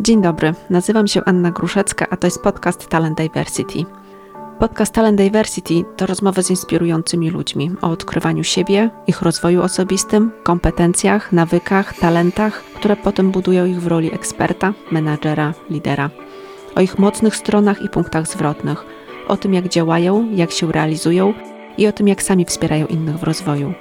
Dzień dobry, nazywam się Anna Gruszecka, a to jest podcast Talent Diversity. Podcast Talent Diversity to rozmowy z inspirującymi ludźmi o odkrywaniu siebie, ich rozwoju osobistym, kompetencjach, nawykach, talentach, które potem budują ich w roli eksperta, menadżera, lidera. O ich mocnych stronach i punktach zwrotnych, o tym jak działają, jak się realizują i o tym jak sami wspierają innych w rozwoju.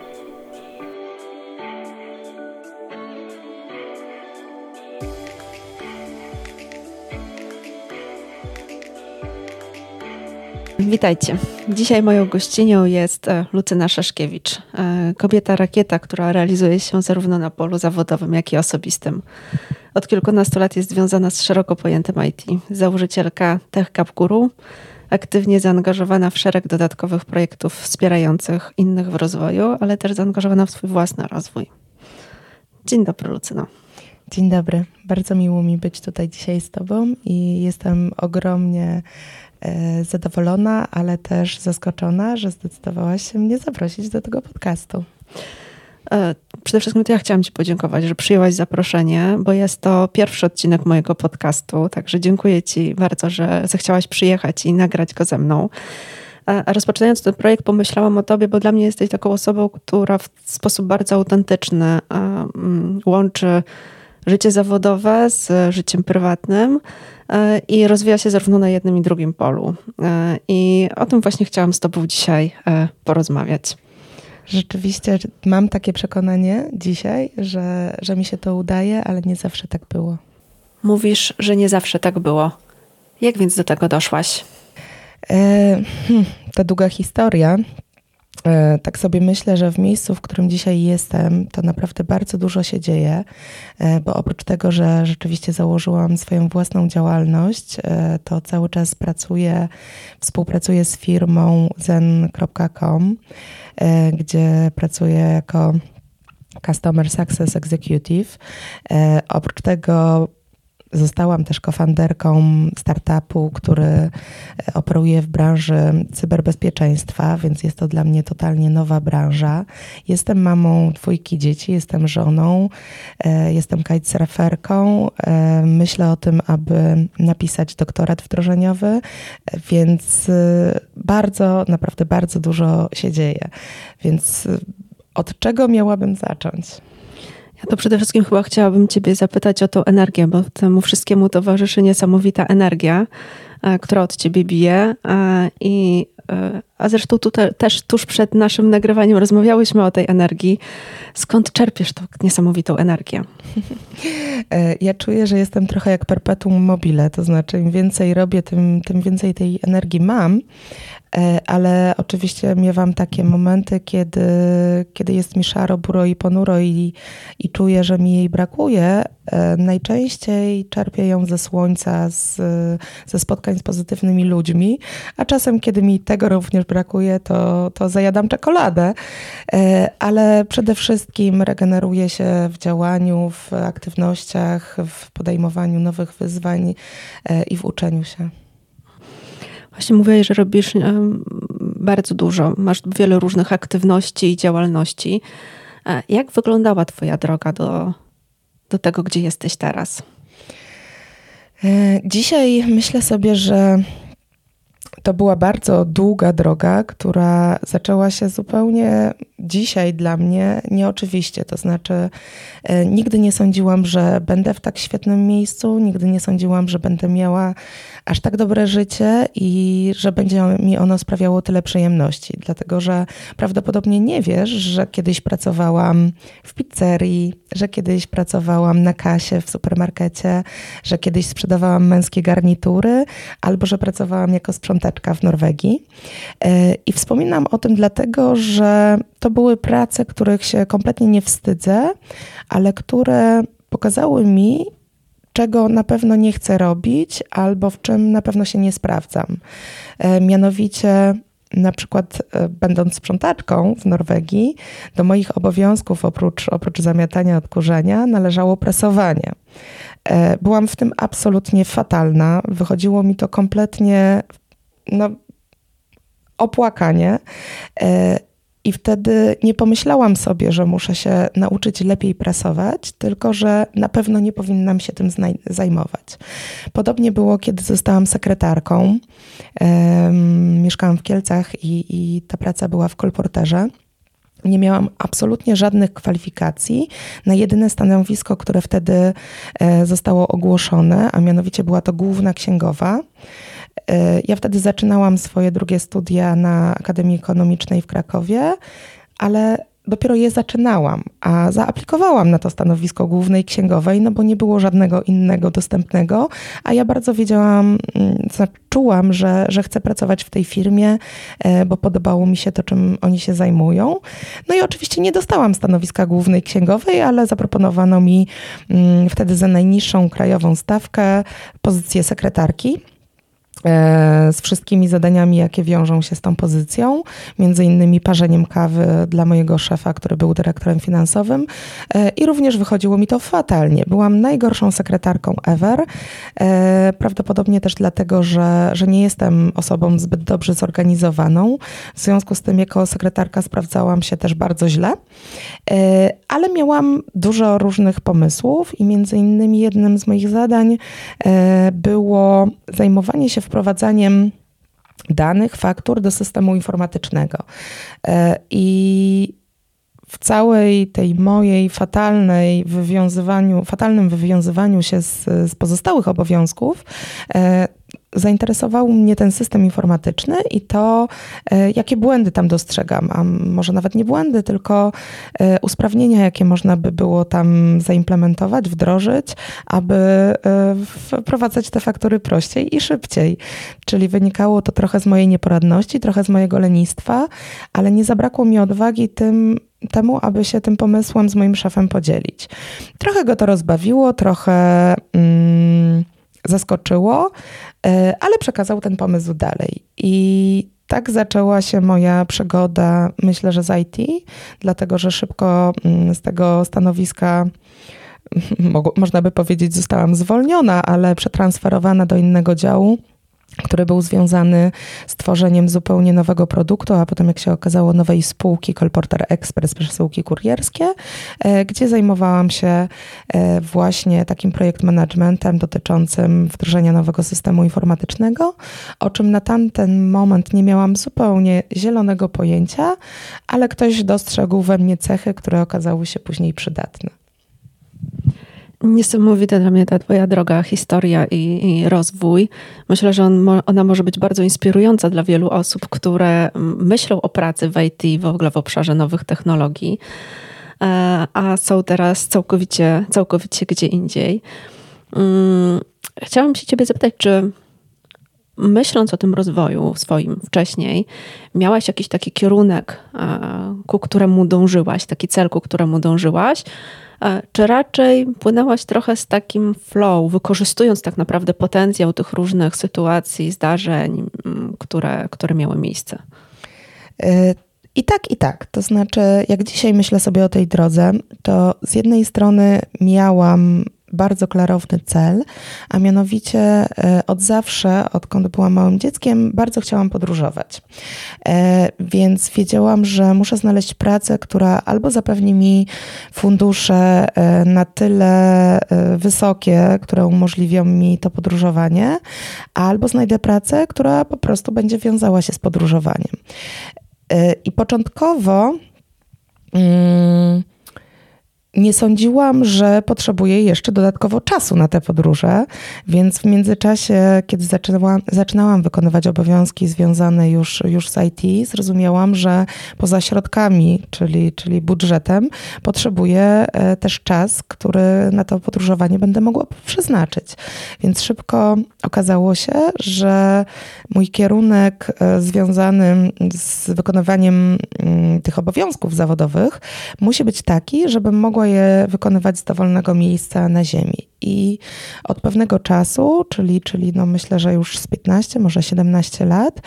Witajcie. Dzisiaj moją gościnią jest e, Lucyna Szaszkiewicz, e, kobieta rakieta, która realizuje się zarówno na polu zawodowym, jak i osobistym. Od kilkunastu lat jest związana z szeroko pojętym IT. Założycielka TechCap Guru, aktywnie zaangażowana w szereg dodatkowych projektów wspierających innych w rozwoju, ale też zaangażowana w swój własny rozwój. Dzień dobry, Lucyno. Dzień dobry. Bardzo miło mi być tutaj dzisiaj z Tobą i jestem ogromnie zadowolona, ale też zaskoczona, że zdecydowałaś się mnie zaprosić do tego podcastu. E, przede wszystkim to ja chciałam Ci podziękować, że przyjęłaś zaproszenie, bo jest to pierwszy odcinek mojego podcastu, także dziękuję Ci bardzo, że zechciałaś przyjechać i nagrać go ze mną. E, rozpoczynając ten projekt, pomyślałam o Tobie, bo dla mnie jesteś taką osobą, która w sposób bardzo autentyczny mm, łączy życie zawodowe z życiem prywatnym e, i rozwija się zarówno na jednym i drugim polu. E, I o tym właśnie chciałam z Tobą dzisiaj e, porozmawiać. Rzeczywiście mam takie przekonanie dzisiaj, że, że mi się to udaje, ale nie zawsze tak było. Mówisz, że nie zawsze tak było. Jak więc do tego doszłaś? E, hmm, to długa historia. E, tak sobie myślę, że w miejscu, w którym dzisiaj jestem, to naprawdę bardzo dużo się dzieje, e, bo oprócz tego, że rzeczywiście założyłam swoją własną działalność, e, to cały czas pracuję, współpracuję z firmą zen.com, gdzie pracuję jako Customer Success Executive. Oprócz tego Zostałam też kofanderką startupu, który e, operuje w branży cyberbezpieczeństwa, więc jest to dla mnie totalnie nowa branża. Jestem mamą dwójki dzieci, jestem żoną, e, jestem kitesurferką. E, myślę o tym, aby napisać doktorat wdrożeniowy, więc bardzo, naprawdę bardzo dużo się dzieje. Więc od czego miałabym zacząć? Ja to przede wszystkim chyba chciałabym Ciebie zapytać o tą energię, bo temu wszystkiemu towarzyszy niesamowita energia, która od Ciebie bije. I, a zresztą tutaj też tuż przed naszym nagrywaniem rozmawiałyśmy o tej energii. Skąd czerpiesz tą niesamowitą energię? Ja czuję, że jestem trochę jak perpetuum mobile, to znaczy im więcej robię, tym, tym więcej tej energii mam. E, ale oczywiście miewam takie momenty, kiedy, kiedy jest mi szaro, buro i ponuro i, i czuję, że mi jej brakuje. E, najczęściej czerpię ją ze słońca, z, ze spotkań z pozytywnymi ludźmi, a czasem, kiedy mi tego również brakuje, to, to zajadam czekoladę, e, ale przede wszystkim regeneruję się w działaniu, w aktywnościach, w podejmowaniu nowych wyzwań i w uczeniu się. Właśnie mówiłeś, że robisz bardzo dużo, masz wiele różnych aktywności i działalności. Jak wyglądała Twoja droga do, do tego, gdzie jesteś teraz? E, dzisiaj myślę sobie, że to była bardzo długa droga, która zaczęła się zupełnie dzisiaj dla mnie nieoczywiście. To znaczy, e, nigdy nie sądziłam, że będę w tak świetnym miejscu, nigdy nie sądziłam, że będę miała aż tak dobre życie i że będzie mi ono sprawiało tyle przyjemności. Dlatego, że prawdopodobnie nie wiesz, że kiedyś pracowałam w pizzerii, że kiedyś pracowałam na kasie w supermarkecie, że kiedyś sprzedawałam męskie garnitury, albo że pracowałam jako sprzątaczka w Norwegii. E, I wspominam o tym dlatego, że to były prace, których się kompletnie nie wstydzę, ale które pokazały mi, czego na pewno nie chcę robić, albo w czym na pewno się nie sprawdzam. E, mianowicie, na przykład, e, będąc sprzątaczką w Norwegii, do moich obowiązków, oprócz, oprócz zamiatania odkurzenia, należało prasowanie. E, byłam w tym absolutnie fatalna. Wychodziło mi to kompletnie no, opłakanie. I wtedy nie pomyślałam sobie, że muszę się nauczyć lepiej prasować, tylko że na pewno nie powinnam się tym zajmować. Podobnie było, kiedy zostałam sekretarką. Um, mieszkałam w Kielcach i, i ta praca była w kolporterze. Nie miałam absolutnie żadnych kwalifikacji na jedyne stanowisko, które wtedy e, zostało ogłoszone, a mianowicie była to główna księgowa. E, ja wtedy zaczynałam swoje drugie studia na Akademii Ekonomicznej w Krakowie, ale dopiero je zaczynałam, a zaaplikowałam na to stanowisko głównej księgowej, no bo nie było żadnego innego dostępnego, a ja bardzo wiedziałam, mm, czułam, że, że chcę pracować w tej firmie, e, bo podobało mi się to, czym oni się zajmują. No i oczywiście nie dostałam stanowiska głównej księgowej, ale zaproponowano mi mm, wtedy za najniższą krajową stawkę pozycję sekretarki. E, z wszystkimi zadaniami, jakie wiążą się z tą pozycją, między innymi parzeniem kawy dla mojego szefa, który był dyrektorem finansowym e, i również wychodziło mi to fatalnie. Byłam najgorszą sekretarką ever, e, prawdopodobnie też dlatego, że, że nie jestem osobą zbyt dobrze zorganizowaną. W związku z tym jako sekretarka sprawdzałam się też bardzo źle, ale miałam dużo różnych pomysłów i między innymi jednym z moich zadań było zajmowanie się w wprowadzaniem danych, faktur do systemu informatycznego. E, I w całej tej mojej fatalnej wywiązywaniu, fatalnym wywiązywaniu się z, z pozostałych obowiązków, e, zainteresował mnie ten system informatyczny i to, e, jakie błędy tam dostrzegam, a może nawet nie błędy, tylko e, usprawnienia, jakie można by było tam zaimplementować, wdrożyć, aby e, wprowadzać te faktory prościej i szybciej. Czyli wynikało to trochę z mojej nieporadności, trochę z mojego lenistwa, ale nie zabrakło mi odwagi tym, temu, aby się tym pomysłem z moim szefem podzielić. Trochę go to rozbawiło, trochę. Mm, zaskoczyło, ale przekazał ten pomysł dalej. I tak zaczęła się moja przygoda, myślę, że z IT, dlatego że szybko mm, z tego stanowiska można by powiedzieć, zostałam zwolniona, ale przetransferowana do innego działu który był związany z tworzeniem zupełnie nowego produktu, a potem, jak się okazało, nowej spółki Colporter Express, przesyłki kurierskie, e, gdzie zajmowałam się e, właśnie takim projekt managementem dotyczącym wdrożenia nowego systemu informatycznego, o czym na tamten moment nie miałam zupełnie zielonego pojęcia, ale ktoś dostrzegł we mnie cechy, które okazały się później przydatne. Niesamowita dla mnie ta Twoja droga, historia i, i rozwój. Myślę, że on, ona może być bardzo inspirująca dla wielu osób, które myślą o pracy w IT, w ogóle w obszarze nowych technologii, e, a są teraz całkowicie, całkowicie gdzie indziej. Mm, chciałam się Ciebie zapytać, czy myśląc o tym rozwoju swoim wcześniej, miałaś jakiś taki kierunek, e, ku któremu dążyłaś, taki cel, ku któremu dążyłaś? E, czy raczej płynęłaś trochę z takim flow, wykorzystując tak naprawdę potencjał tych różnych sytuacji, zdarzeń, które, które miały miejsce? E, I tak, i tak. To znaczy, jak dzisiaj myślę sobie o tej drodze, to z jednej strony miałam bardzo klarowny cel, a mianowicie e, od zawsze, odkąd byłam małym dzieckiem, bardzo chciałam podróżować. E, więc wiedziałam, że muszę znaleźć pracę, która albo zapewni mi fundusze e, na tyle wysokie, które umożliwią mi to podróżowanie, albo znajdę pracę, która po prostu będzie wiązała się z podróżowaniem. I początkowo. Hmm, nie sądziłam, że potrzebuję jeszcze dodatkowo czasu na te podróże, więc w międzyczasie, kiedy zaczynałam, wykonywać obowiązki związane już, już z IT, zrozumiałam, że poza środkami, czyli, czyli budżetem, potrzebuję e, też czas, który na to podróżowanie będę mogła przeznaczyć. Więc szybko okazało się, że mój kierunek e, związany z wykonywaniem mm, tych obowiązków zawodowych musi być taki, żebym mogła je wykonywać z dowolnego miejsca na ziemi. I od pewnego czasu, czyli, czyli no myślę, że już z 15, może 17 lat,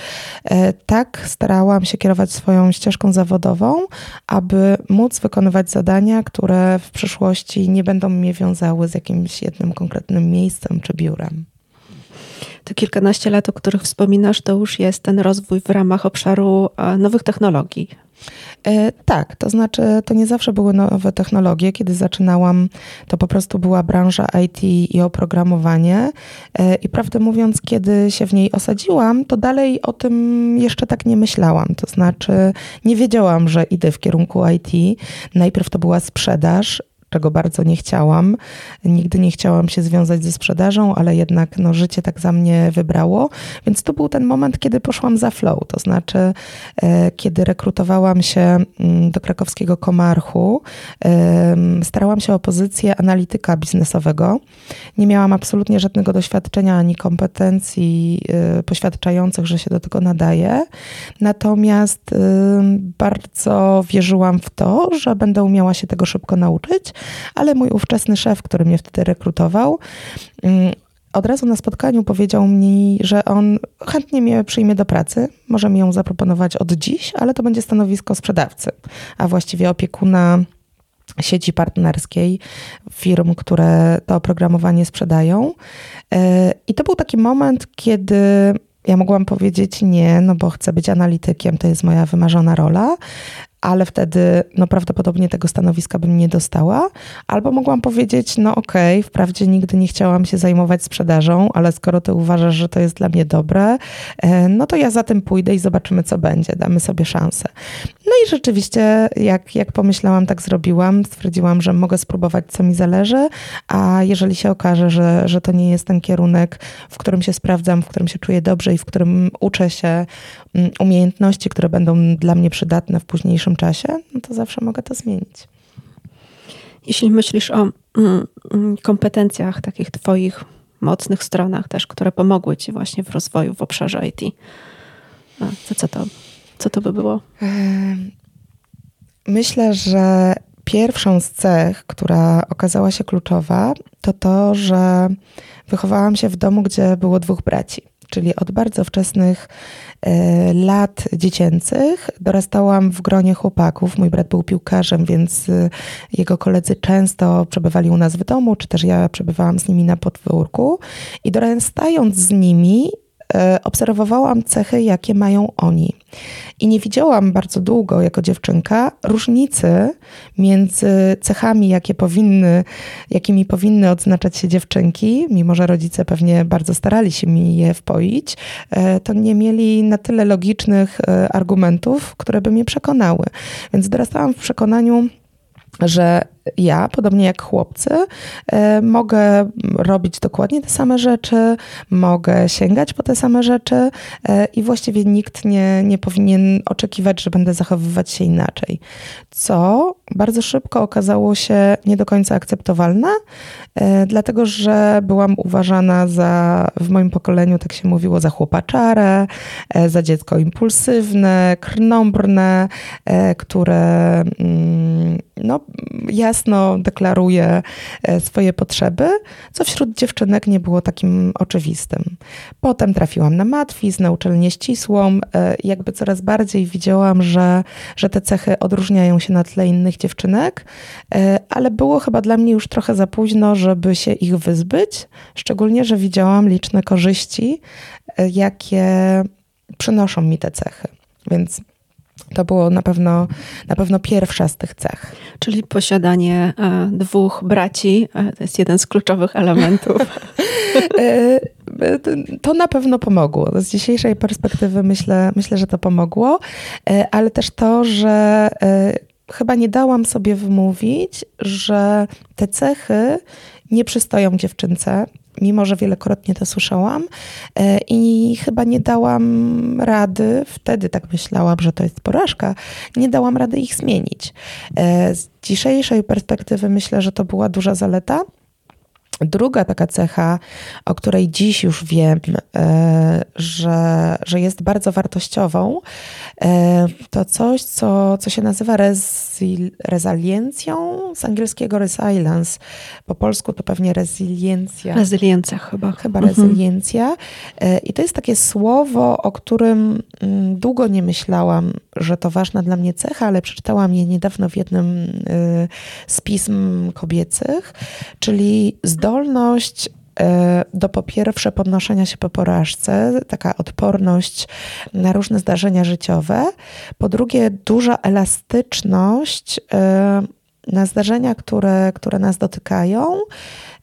e, tak starałam się kierować swoją ścieżką zawodową, aby móc wykonywać zadania, które w przyszłości nie będą mnie wiązały z jakimś jednym konkretnym miejscem czy biurem. Te kilkanaście lat, o których wspominasz, to już jest ten rozwój w ramach obszaru e, nowych technologii. E, tak, to znaczy to nie zawsze były nowe technologie. Kiedy zaczynałam, to po prostu była branża IT i oprogramowanie. E, I prawdę mówiąc, kiedy się w niej osadziłam, to dalej o tym jeszcze tak nie myślałam. To znaczy nie wiedziałam, że idę w kierunku IT. Najpierw to była sprzedaż, czego bardzo nie chciałam. Nigdy nie chciałam się związać ze sprzedażą, ale jednak no, życie tak za mnie wybrało. Więc to był ten moment, kiedy poszłam za flow. To znaczy, e, kiedy rekrutowałam się mm, do krakowskiego Komarchu, starałam się o pozycję analityka biznesowego. Nie miałam absolutnie żadnego doświadczenia ani kompetencji e, poświadczających, że się do tego nadaje. Natomiast bardzo wierzyłam w to, że będę umiała się tego szybko nauczyć ale mój ówczesny szef, który mnie wtedy rekrutował, mm, od razu na spotkaniu powiedział mi, że on chętnie mnie przyjmie do pracy. Może mi ją zaproponować od dziś, ale to będzie stanowisko sprzedawcy, a właściwie opiekuna sieci partnerskiej firm, które to oprogramowanie sprzedają. E, I to był taki moment, kiedy ja mogłam powiedzieć nie, no bo chcę być analitykiem, to jest moja wymarzona rola, ale wtedy no, prawdopodobnie tego stanowiska bym nie dostała. Albo mogłam powiedzieć, no okej, okay, wprawdzie nigdy nie chciałam się zajmować sprzedażą, ale skoro ty uważasz, że to jest dla mnie dobre, e, no to ja za tym pójdę i zobaczymy, co będzie, damy sobie szansę. No i rzeczywiście, jak, jak pomyślałam, tak zrobiłam. Stwierdziłam, że mogę spróbować, co mi zależy, a jeżeli się okaże, że, że to nie jest ten kierunek, w którym się sprawdzam, w którym się czuję dobrze i w którym uczę się umiejętności, które będą dla mnie przydatne w późniejszym czasie, no to zawsze mogę to zmienić. Jeśli myślisz o mm, mm, kompetencjach, takich Twoich mocnych stronach też, które pomogły Ci właśnie w rozwoju w obszarze IT, to co to co to by było? Myślę, że pierwszą z cech, która okazała się kluczowa, to to, że wychowałam się w domu, gdzie było dwóch braci. Czyli od bardzo wczesnych lat dziecięcych dorastałam w gronie chłopaków. Mój brat był piłkarzem, więc e, jego koledzy często przebywali u nas w domu, czy też ja przebywałam z nimi na podwórku. I dorastając z nimi, E, obserwowałam cechy, jakie mają oni. I nie widziałam bardzo długo, jako dziewczynka, różnicy między cechami, jakie powinny, jakimi powinny odznaczać się dziewczynki, mimo że rodzice pewnie bardzo starali się mi je wpoić, e, to nie mieli na tyle logicznych e, argumentów, które by mnie przekonały. Więc dorastałam w przekonaniu, że ja, podobnie jak chłopcy, e, mogę robić dokładnie te same rzeczy, mogę sięgać po te same rzeczy e, i właściwie nikt nie, nie powinien oczekiwać, że będę zachowywać się inaczej. Co bardzo szybko okazało się nie do końca akceptowalne, e, dlatego że byłam uważana za, w moim pokoleniu tak się mówiło, za chłopaczarę, za dziecko impulsywne, krnąbrne, które mm, no, jasno deklaruje e, swoje potrzeby, co wśród dziewczynek nie było takim oczywistym. Potem trafiłam na matwiz, na uczelnię ścisłą, e, jakby coraz bardziej widziałam, że, że te cechy odróżniają się na tle innych dziewczynek, e, ale było chyba dla mnie już trochę za późno, żeby się ich wyzbyć, szczególnie, że widziałam liczne korzyści, jakie przynoszą mi te cechy. Więc to było na pewno, na pewno pierwsza z tych cech. Czyli posiadanie e, dwóch braci e, to jest jeden z kluczowych elementów. E, to na pewno pomogło. Z dzisiejszej perspektywy myślę, myślę, że to pomogło, ale też to, że chyba nie dałam sobie wmówić, że te cechy nie przystoją dziewczynce, mimo że wielokrotnie to słyszałam e, i chyba nie dałam rady, wtedy tak myślałam, że to jest porażka, nie dałam rady ich zmienić. E, z dzisiejszej perspektywy myślę, że to była duża zaleta. Druga taka cecha, o której dziś już wiem, e, że, że jest bardzo wartościową, to coś, co, co się nazywa rezil, rezyliencją, z angielskiego resilience. Po polsku to pewnie rezyliencja. Rezyliencja chyba. Chyba mhm. rezyliencja. E, I to jest takie słowo, o którym mm, długo nie myślałam, że to ważna dla mnie cecha, ale przeczytałam je niedawno w jednym e, z pism kobiecych, czyli zdolność do po pierwsze podnoszenia się po porażce, taka odporność na różne zdarzenia życiowe, po drugie duża elastyczność na zdarzenia, które, które nas dotykają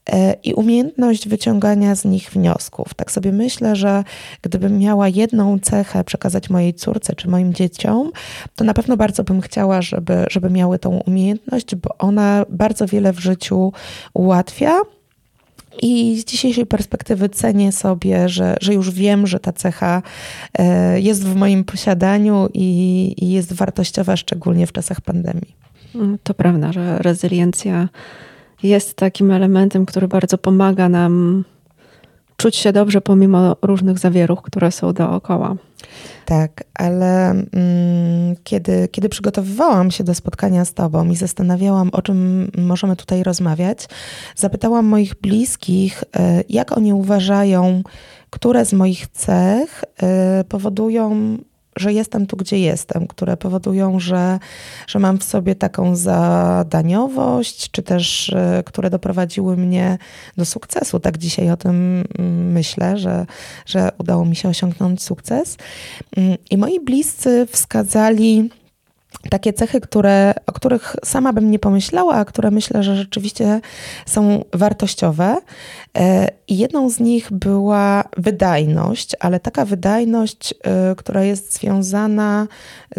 e, i umiejętność wyciągania z nich wniosków. Tak sobie myślę, że gdybym miała jedną cechę przekazać mojej córce czy moim dzieciom, to na pewno bardzo bym chciała, żeby, żeby miały tą umiejętność, bo ona bardzo wiele w życiu ułatwia. I z dzisiejszej perspektywy cenię sobie, że, że już wiem, że ta cecha e, jest w moim posiadaniu i, i jest wartościowa, szczególnie w czasach pandemii. Mm, to prawda, że rezyliencja jest takim elementem, który bardzo pomaga nam czuć się dobrze pomimo różnych zawieruch, które są dookoła. Tak, ale mm, kiedy, kiedy przygotowywałam się do spotkania z Tobą i zastanawiałam, o czym możemy tutaj rozmawiać, zapytałam moich bliskich, e, jak oni uważają, które z moich cech e, powodują że jestem tu, gdzie jestem, które powodują, że, że mam w sobie taką zadaniowość, czy też e, które doprowadziły mnie do sukcesu. Tak dzisiaj o tym mm, myślę, że, że udało mi się osiągnąć sukces. Mm, I moi bliscy wskazali takie cechy, które, o których sama bym nie pomyślała, a które myślę, że rzeczywiście są wartościowe. E, I jedną z nich była wydajność, ale taka wydajność, e, która jest związana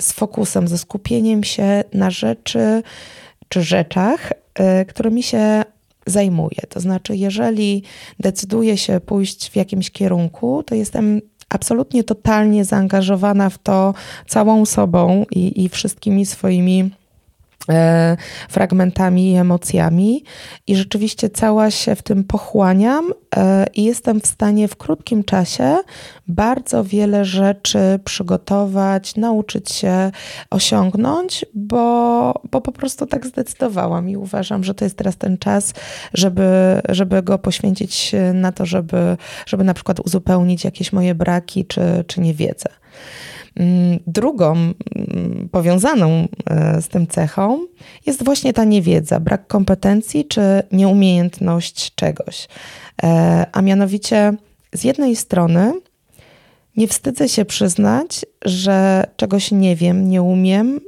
z fokusem, ze skupieniem się na rzeczy czy rzeczach, e, którymi się zajmuję. To znaczy, jeżeli decyduję się pójść w jakimś kierunku, to jestem absolutnie totalnie zaangażowana w to całą sobą i, i wszystkimi swoimi fragmentami i emocjami i rzeczywiście cała się w tym pochłaniam e, i jestem w stanie w krótkim czasie bardzo wiele rzeczy przygotować, nauczyć się osiągnąć, bo, bo po prostu tak zdecydowałam i uważam, że to jest teraz ten czas, żeby, żeby go poświęcić na to, żeby, żeby na przykład uzupełnić jakieś moje braki czy, czy niewiedzę. Mm, drugą mm, powiązaną e, z tym cechą jest właśnie ta niewiedza, brak kompetencji czy nieumiejętność czegoś. E, a mianowicie, z jednej strony, nie wstydzę się przyznać, że czegoś nie wiem, nie umiem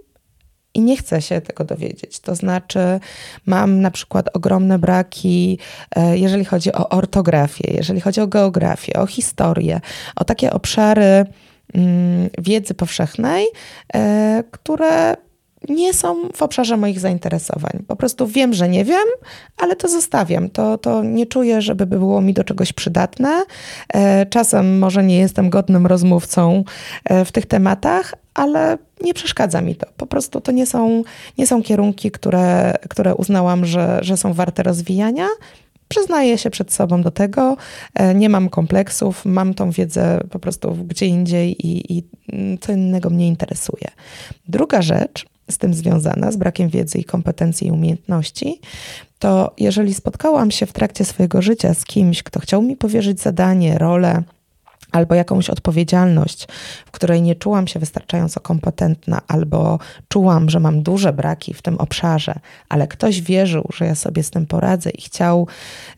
i nie chcę się tego dowiedzieć. To znaczy, mam na przykład ogromne braki, e, jeżeli chodzi o ortografię, jeżeli chodzi o geografię, o historię, o takie obszary wiedzy powszechnej, e, które nie są w obszarze moich zainteresowań. Po prostu wiem, że nie wiem, ale to zostawiam. To, to nie czuję, żeby było mi do czegoś przydatne. E, czasem może nie jestem godnym rozmówcą e, w tych tematach, ale nie przeszkadza mi to. Po prostu to nie są, nie są kierunki, które, które uznałam, że, że są warte rozwijania. Przyznaję się przed sobą do tego, e, nie mam kompleksów, mam tą wiedzę po prostu gdzie indziej i, i mm, co innego mnie interesuje. Druga rzecz z tym związana, z brakiem wiedzy i kompetencji i umiejętności, to jeżeli spotkałam się w trakcie swojego życia z kimś, kto chciał mi powierzyć zadanie, rolę, albo jakąś odpowiedzialność, w której nie czułam się wystarczająco kompetentna, albo czułam, że mam duże braki w tym obszarze, ale ktoś wierzył, że ja sobie z tym poradzę i chciał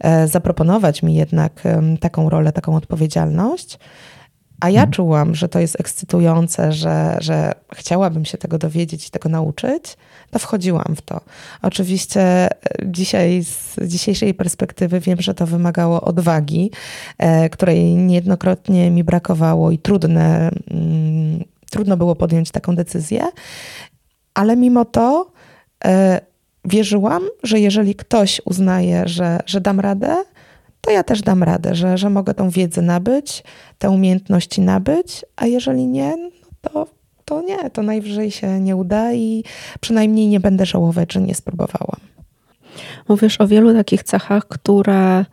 e, zaproponować mi jednak taką rolę, taką odpowiedzialność, a ja mhm. czułam, że to jest ekscytujące, że, że chciałabym się tego dowiedzieć i tego nauczyć, to wchodziłam w to. Oczywiście e, dzisiaj, z dzisiejszej perspektywy wiem, że to wymagało odwagi, e, której niejednokrotnie mi brakowało i trudne, mm, trudno było podjąć taką decyzję, ale mimo to e, wierzyłam, że jeżeli ktoś uznaje, że, że dam radę, to ja też dam radę, że, że mogę tą wiedzę nabyć, te umiejętności nabyć, a jeżeli nie, no to, to nie, to najwyżej się nie uda i przynajmniej nie będę żałować, że nie spróbowałam. Mówisz o wielu takich cechach, które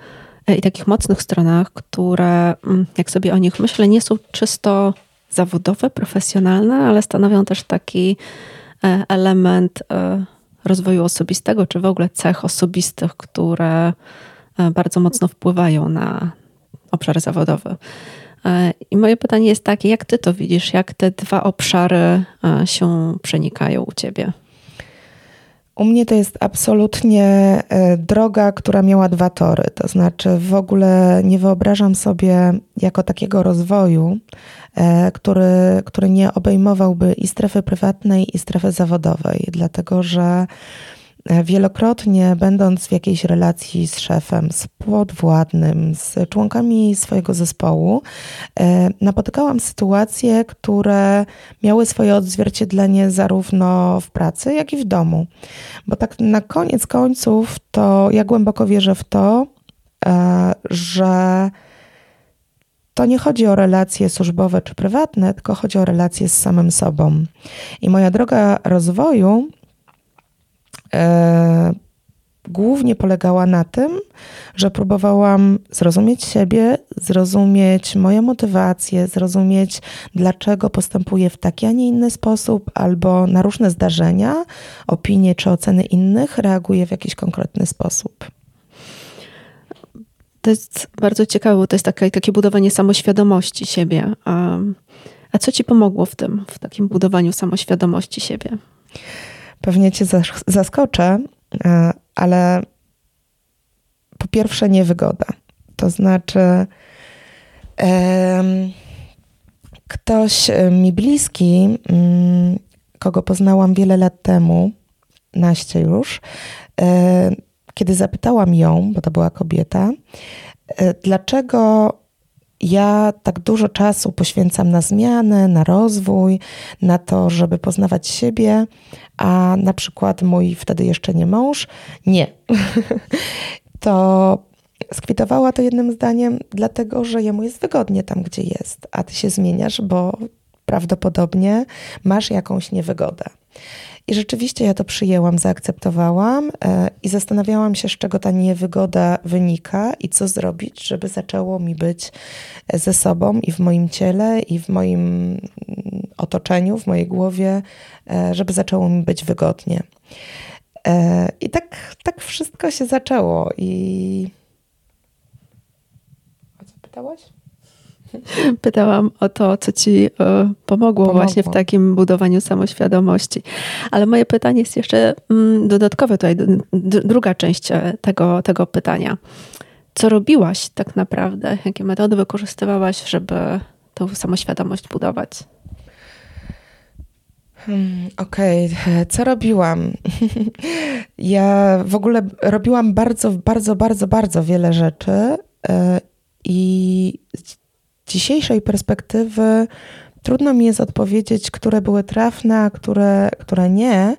e, i takich mocnych stronach, które, mm, jak sobie o nich myślę, nie są czysto zawodowe, profesjonalne, ale stanowią też taki e, element e, rozwoju osobistego, czy w ogóle cech osobistych, które bardzo mocno wpływają na obszar zawodowy. E, I moje pytanie jest takie, jak ty to widzisz? Jak te dwa obszary e, się przenikają u ciebie? U mnie to jest absolutnie e, droga, która miała dwa tory. To znaczy, w ogóle nie wyobrażam sobie jako takiego rozwoju, który, który nie obejmowałby i strefy prywatnej, i strefy zawodowej, dlatego że wielokrotnie, będąc w jakiejś relacji z szefem, z podwładnym, z członkami swojego zespołu, e, napotykałam sytuacje, które miały swoje odzwierciedlenie zarówno w pracy, jak i w domu. Bo tak na koniec końców, to ja głęboko wierzę w to, e, że to nie chodzi o relacje służbowe czy prywatne, tylko chodzi o relacje z samym sobą. I moja droga rozwoju głównie polegała na tym, że próbowałam zrozumieć siebie, zrozumieć moje motywacje, zrozumieć, dlaczego postępuję w taki, a nie inny sposób, albo na różne zdarzenia, opinie czy oceny innych reaguję w jakiś konkretny sposób. To jest bardzo ciekawe, bo to jest takie, takie budowanie samoświadomości siebie. A, a co ci pomogło w tym, w takim budowaniu samoświadomości siebie? Pewnie cię zaskoczę, e, ale po pierwsze niewygoda. To znaczy, ktoś e, mi bliski, mm, kogo poznałam wiele lat temu, naście już, e, kiedy zapytałam ją, bo to była kobieta, dlaczego ja tak dużo czasu poświęcam na zmianę, na rozwój, na to, żeby poznawać siebie, a na przykład mój wtedy jeszcze nie mąż nie. to skwitowała to jednym zdaniem, dlatego że jemu jest wygodnie tam, gdzie jest, a ty się zmieniasz, bo prawdopodobnie masz jakąś niewygodę. I rzeczywiście ja to przyjęłam, zaakceptowałam e, i zastanawiałam się, z czego ta niewygoda wynika i co zrobić, żeby zaczęło mi być ze sobą i w moim ciele, i w moim mm, otoczeniu, w mojej głowie, e, żeby zaczęło mi być wygodnie. E, I tak, tak wszystko się zaczęło. I. O co pytałaś? Pytałam o to, co ci e, pomogło, pomogło, właśnie w takim budowaniu samoświadomości. Ale moje pytanie jest jeszcze mm, dodatkowe tutaj, druga część e, tego, tego pytania. Co robiłaś tak naprawdę? Jakie metody wykorzystywałaś, żeby tą samoświadomość budować? Hmm, Okej, okay. co robiłam? ja w ogóle robiłam bardzo, bardzo, bardzo, bardzo wiele rzeczy e, i dzisiejszej perspektywy trudno mi jest odpowiedzieć, które były trafne, a które, które nie,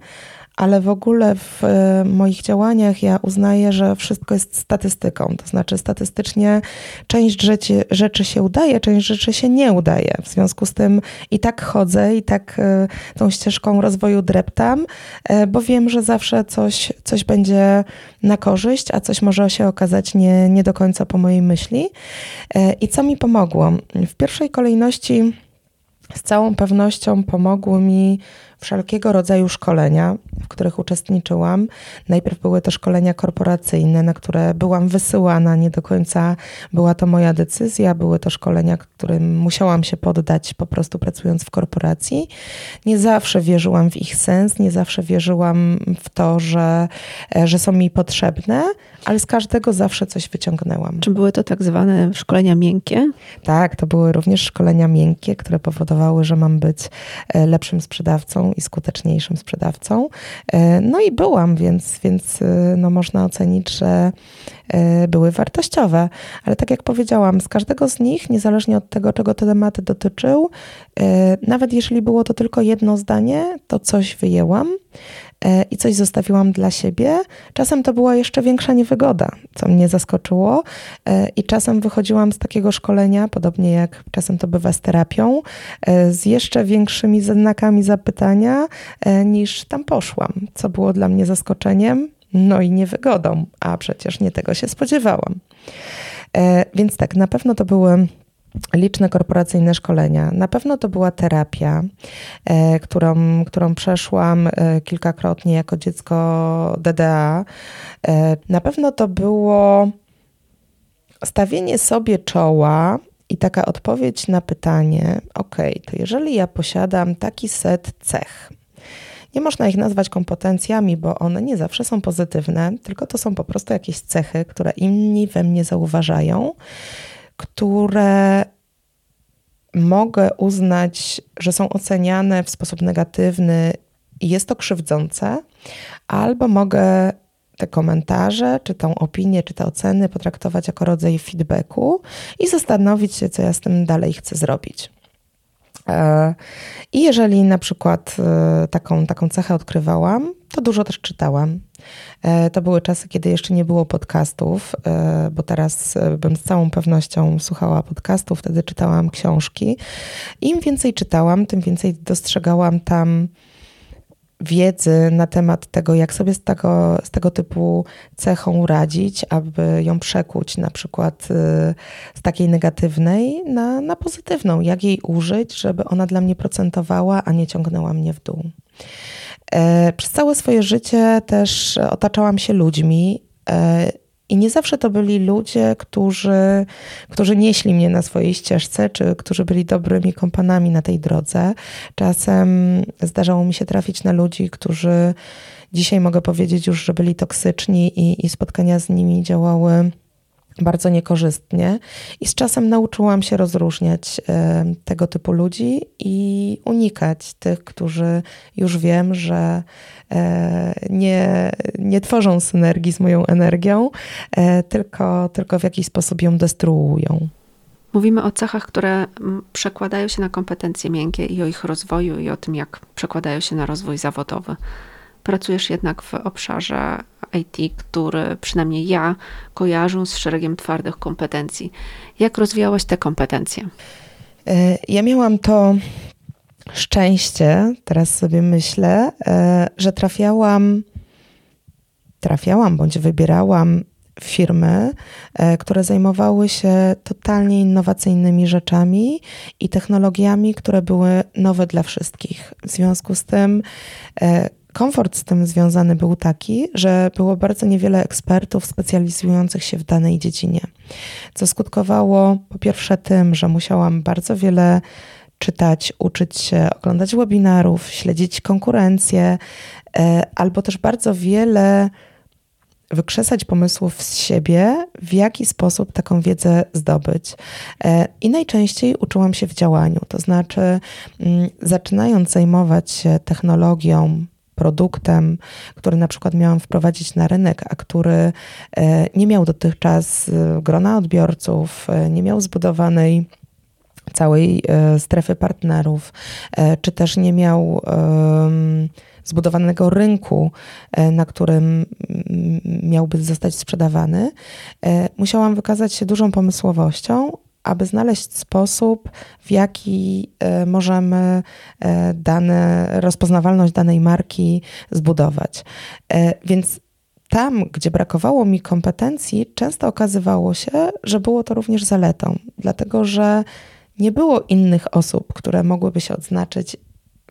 ale w ogóle w e, moich działaniach ja uznaję, że wszystko jest statystyką. To znaczy, statystycznie część rzeczy, rzeczy się udaje, część rzeczy się nie udaje. W związku z tym i tak chodzę, i tak e, tą ścieżką rozwoju dreptam, e, bo wiem, że zawsze coś, coś będzie na korzyść, a coś może się okazać nie, nie do końca po mojej myśli. I co mi pomogło? W pierwszej kolejności z całą pewnością pomogły mi wszelkiego rodzaju szkolenia, w których uczestniczyłam. Najpierw były to szkolenia korporacyjne, na które byłam wysyłana, nie do końca była to moja decyzja. Były to szkolenia, którym musiałam się poddać po prostu pracując w korporacji. Nie zawsze wierzyłam w ich sens, nie zawsze wierzyłam w to, że, że są mi potrzebne, ale z każdego zawsze coś wyciągnęłam. Czy były to tak zwane szkolenia miękkie? Tak, to były również szkolenia miękkie, które powodowały, że mam być e, lepszym sprzedawcą i skuteczniejszym sprzedawcą. E, no i byłam, więc, więc e, no można ocenić, że były wartościowe. Ale tak jak powiedziałam, z każdego z nich, niezależnie od tego, czego te tematy dotyczył, nawet jeżeli było to tylko jedno zdanie, to coś wyjęłam. E, i coś zostawiłam dla siebie. Czasem to była jeszcze większa niewygoda, co mnie zaskoczyło, e, i czasem wychodziłam z takiego szkolenia, podobnie jak czasem to bywa z terapią, e, z jeszcze większymi znakami zapytania niż tam poszłam, co było dla mnie zaskoczeniem, no i niewygodą, a przecież nie tego się spodziewałam. Więc tak, na pewno to były liczne korporacyjne szkolenia. Na pewno to była terapia, e, którą, którą przeszłam e, kilkakrotnie jako dziecko DDA. E, na pewno to było stawienie sobie czoła i taka odpowiedź na pytanie: OK, to jeżeli ja posiadam taki set cech, Nie można ich nazwać kompetencjami, bo one nie zawsze są pozytywne, tylko to są po prostu jakieś cechy, które inni we mnie zauważają, które mogę uznać, że są oceniane w sposób negatywny i jest to krzywdzące, albo mogę te komentarze, czy tą opinię, czy te oceny potraktować jako rodzaj feedbacku i zastanowić się, co ja z tym dalej chcę zrobić. E, I jeżeli na przykład e, taką, taką cechę odkrywałam, to dużo też czytałam. E, to były czasy, kiedy jeszcze nie było podcastów, bo teraz bym z całą pewnością słuchała podcastów, wtedy czytałam książki. Im więcej czytałam, tym więcej dostrzegałam tam wiedzy na temat tego, jak sobie z tego, z tego typu cechą radzić, aby ją przekuć na przykład z takiej negatywnej na, na pozytywną, jak jej użyć, żeby ona dla mnie procentowała, a nie ciągnęła mnie w dół. E, przez całe swoje życie też otaczałam się ludźmi, e, i nie zawsze to byli ludzie, którzy, którzy nieśli mnie na swojej ścieżce, czy którzy byli dobrymi kompanami na tej drodze. Czasem zdarzało mi się trafić na ludzi, którzy dzisiaj mogę powiedzieć już, że byli toksyczni i, i spotkania z nimi działały bardzo niekorzystnie i z czasem nauczyłam się rozróżniać e, tego typu ludzi i unikać tych, którzy już wiem, że e, nie, nie tworzą synergii z moją energią, e, tylko, tylko w jakiś sposób ją destruują. Mówimy o cechach, które przekładają się na kompetencje miękkie i o ich rozwoju i o tym, jak przekładają się na rozwój zawodowy. Pracujesz jednak w obszarze IT, który przynajmniej ja kojarzę z szeregiem twardych kompetencji. Jak rozwijałaś te kompetencje? E, ja miałam to szczęście, teraz sobie myślę, e, że trafiałam, trafiałam bądź wybierałam firmy, e, które zajmowały się totalnie innowacyjnymi rzeczami i technologiami, które były nowe dla wszystkich. W związku z tym komfort z tym związany był taki, że było bardzo niewiele ekspertów specjalizujących się w danej dziedzinie, co skutkowało po pierwsze tym, że musiałam bardzo wiele czytać, uczyć się, oglądać webinarów, śledzić konkurencję, e, albo też bardzo wiele wykrzesać pomysłów z siebie, w jaki sposób taką wiedzę zdobyć. E, I najczęściej uczyłam się w działaniu, to znaczy, mm, zaczynając zajmować się technologią, produktem, który na przykład miałam wprowadzić na rynek, a który e, nie miał dotychczas e, grona odbiorców, e, nie miał zbudowanej całej strefy partnerów, czy też nie miał zbudowanego rynku, na którym miałby zostać sprzedawany, musiałam wykazać się dużą pomysłowością, aby znaleźć sposób, w jaki e, możemy e, dane, rozpoznawalność danej marki zbudować. E, więc tam, gdzie brakowało mi kompetencji, często okazywało się, że było to również zaletą, dlatego że nie było innych osób, które mogłyby się odznaczyć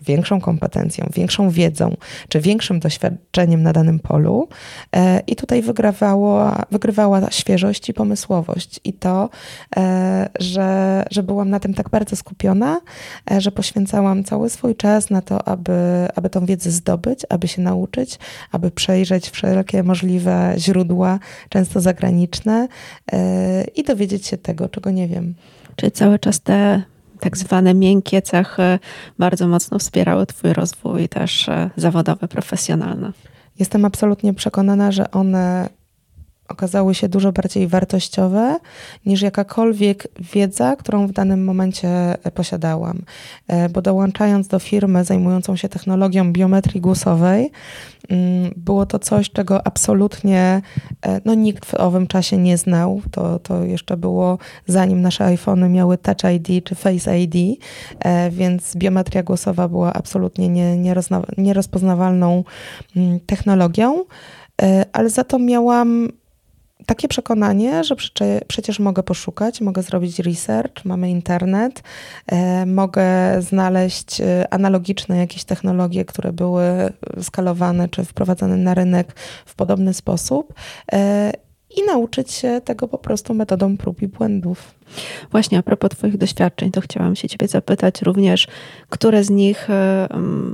większą kompetencją, większą wiedzą czy większym doświadczeniem na danym polu. E, I tutaj wygrywało, wygrywała świeżość i pomysłowość. I to, e, że, że byłam na tym tak bardzo skupiona, e, że poświęcałam cały swój czas na to, aby, aby tą wiedzę zdobyć, aby się nauczyć, aby przejrzeć wszelkie możliwe źródła, często zagraniczne i dowiedzieć się tego, czego nie wiem. Czy cały czas te tak zwane miękkie cechy bardzo mocno wspierały Twój rozwój też e, zawodowy, profesjonalny. Jestem absolutnie przekonana, że one okazały się dużo bardziej wartościowe niż jakakolwiek wiedza, którą w danym momencie e, posiadałam. E, bo dołączając do firmy zajmującą się technologią biometrii głosowej, mm, było to coś, czego absolutnie e, no, nikt w owym czasie nie znał. To, to jeszcze było zanim nasze iPhony miały Touch ID czy Face ID, więc biometria głosowa była absolutnie nie, nierozpoznawalną mm, technologią ale za to miałam takie przekonanie, że przecież mogę poszukać, mogę zrobić research, mamy internet, e, mogę znaleźć e, analogiczne jakieś technologie, które były skalowane czy wprowadzane na rynek w podobny sposób. E, i nauczyć się tego po prostu metodą prób i błędów. Właśnie a propos Twoich doświadczeń, to chciałam się Ciebie zapytać również, które z nich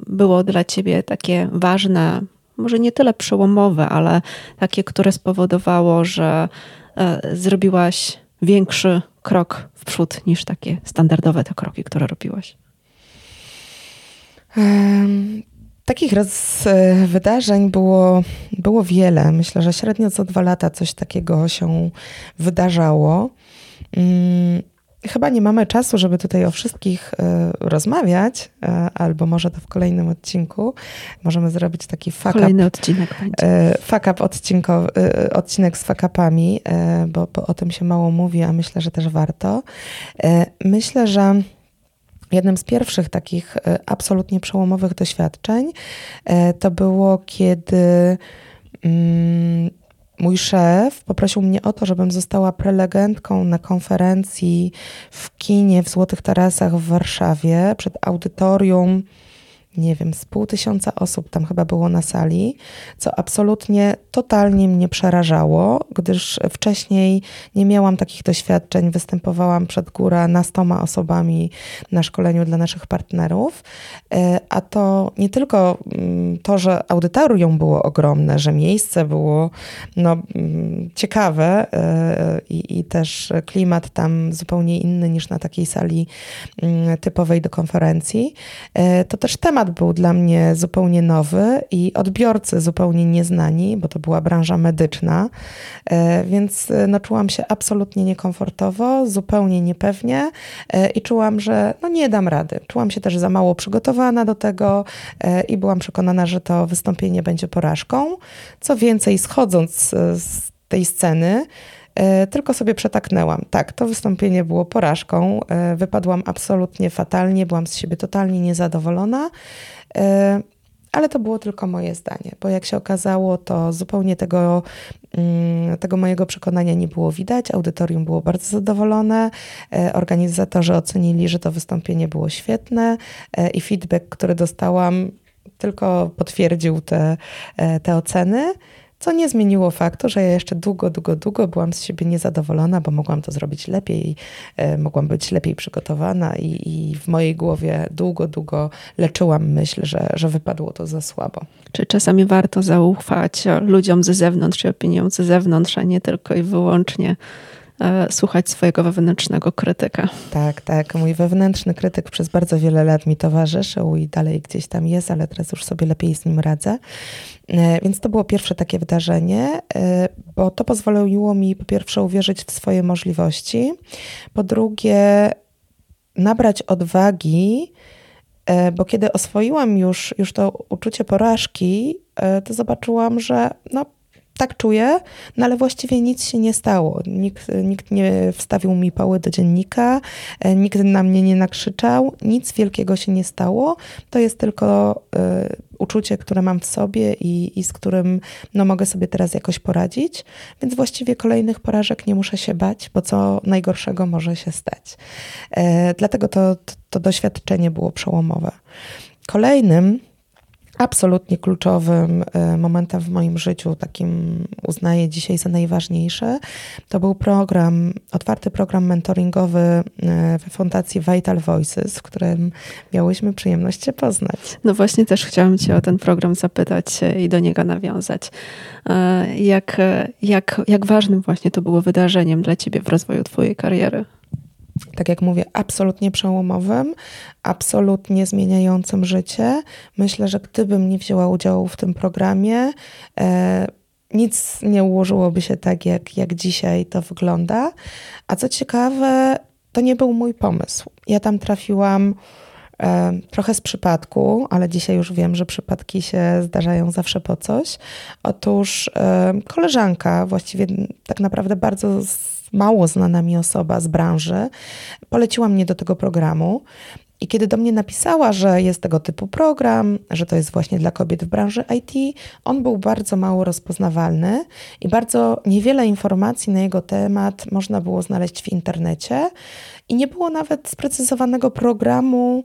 było dla Ciebie takie ważne, może nie tyle przełomowe, ale takie, które spowodowało, że e, zrobiłaś większy krok w przód niż takie standardowe te kroki, które robiłaś? Takich roz, e, wydarzeń było, było wiele. Myślę, że średnio co dwa lata coś takiego się wydarzało. Hmm, chyba nie mamy czasu, żeby tutaj o wszystkich y, rozmawiać, y, albo może to w kolejnym odcinku. Możemy zrobić taki fuck Kolejny up, odcinek. Y, fuck up odcinkowy, odcinek z fuck upami, bo, bo o tym się mało mówi, a myślę, że też warto. Myślę, że Jednym z pierwszych takich e, absolutnie przełomowych doświadczeń e, to było, kiedy mm, mój szef poprosił mnie o to, żebym została prelegentką na konferencji w kinie w Złotych Tarasach w Warszawie przed audytorium nie wiem, z pół tysiąca osób tam chyba było na sali, co absolutnie totalnie mnie przerażało, gdyż wcześniej nie miałam takich doświadczeń. Występowałam przed góra na stoma osobami na szkoleniu dla naszych partnerów, e, a to nie tylko mm, to, że audytorium było ogromne, że miejsce było no, mm, ciekawe e, i, i też klimat tam zupełnie inny niż na takiej sali mm, typowej do konferencji, e, to też temat temat był dla mnie zupełnie nowy i odbiorcy zupełnie nieznani, bo to była branża medyczna, e, więc e, no, czułam się absolutnie niekomfortowo, zupełnie niepewnie e, i czułam, że no, nie dam rady. Czułam się też za mało przygotowana do tego i byłam przekonana, że to wystąpienie będzie porażką. Co więcej, schodząc z tej sceny, tylko sobie przetaknęłam. Tak, to wystąpienie było porażką. E, wypadłam absolutnie fatalnie, byłam z siebie totalnie niezadowolona. E, ale to było tylko moje zdanie, bo jak się okazało, to zupełnie tego, mm, tego mojego przekonania nie było widać. Audytorium było bardzo zadowolone, organizatorzy ocenili, że to wystąpienie było świetne i feedback, który dostałam, tylko potwierdził te, te oceny. Co nie zmieniło faktu, że ja jeszcze długo, długo, długo byłam z siebie niezadowolona, bo mogłam to zrobić lepiej, e, mogłam być lepiej przygotowana i, i, w mojej głowie długo, długo leczyłam myśl, że, że wypadło to za słabo. Czy czasami warto zaufać ludziom ze zewnątrz, czy opiniom ze zewnątrz, a nie tylko i wyłącznie E, słuchać swojego wewnętrznego krytyka. Tak, tak. Mój wewnętrzny krytyk przez bardzo wiele lat mi towarzyszył i dalej gdzieś tam jest, ale teraz już sobie lepiej z nim radzę. E, więc to było pierwsze takie wydarzenie, e, bo to pozwoliło mi po pierwsze uwierzyć w swoje możliwości, po drugie nabrać odwagi, bo kiedy oswoiłam już, już to uczucie porażki, to zobaczyłam, że no, tak czuję, no ale właściwie nic się nie stało. Nikt, nikt nie wstawił mi pały do dziennika, e, nikt na mnie nie nakrzyczał, nic wielkiego się nie stało. To jest tylko y, uczucie, które mam w sobie i, i z którym no, mogę sobie teraz jakoś poradzić, więc właściwie kolejnych porażek nie muszę się bać, bo co najgorszego może się stać. Y, dlatego to, to, to doświadczenie było przełomowe. Kolejnym absolutnie kluczowym e, momentem w moim życiu, takim uznaję dzisiaj za najważniejsze, to był program, otwarty program mentoringowy e, we Fundacji Vital Voices, w którym miałyśmy przyjemność Cię poznać. No właśnie też chciałam Cię o ten program zapytać i do niego nawiązać. E, jak, jak, jak ważnym właśnie to było wydarzeniem dla Ciebie w rozwoju Twojej kariery? Tak jak mówię, absolutnie przełomowym, absolutnie zmieniającym życie. Myślę, że gdybym nie wzięła udziału w tym programie, e, nic nie ułożyłoby się tak, jak, jak dzisiaj to wygląda. A co ciekawe, to nie był mój pomysł. Ja tam trafiłam e, trochę z przypadku, ale dzisiaj już wiem, że przypadki się zdarzają zawsze po coś. Otóż e, koleżanka, właściwie tak naprawdę bardzo mało znana mi osoba z branży, poleciła mnie do tego programu. I kiedy do mnie napisała, że jest tego typu program, że to jest właśnie dla kobiet w branży IT, on był bardzo mało rozpoznawalny i bardzo niewiele informacji na jego temat można było znaleźć w internecie. I nie było nawet sprecyzowanego programu,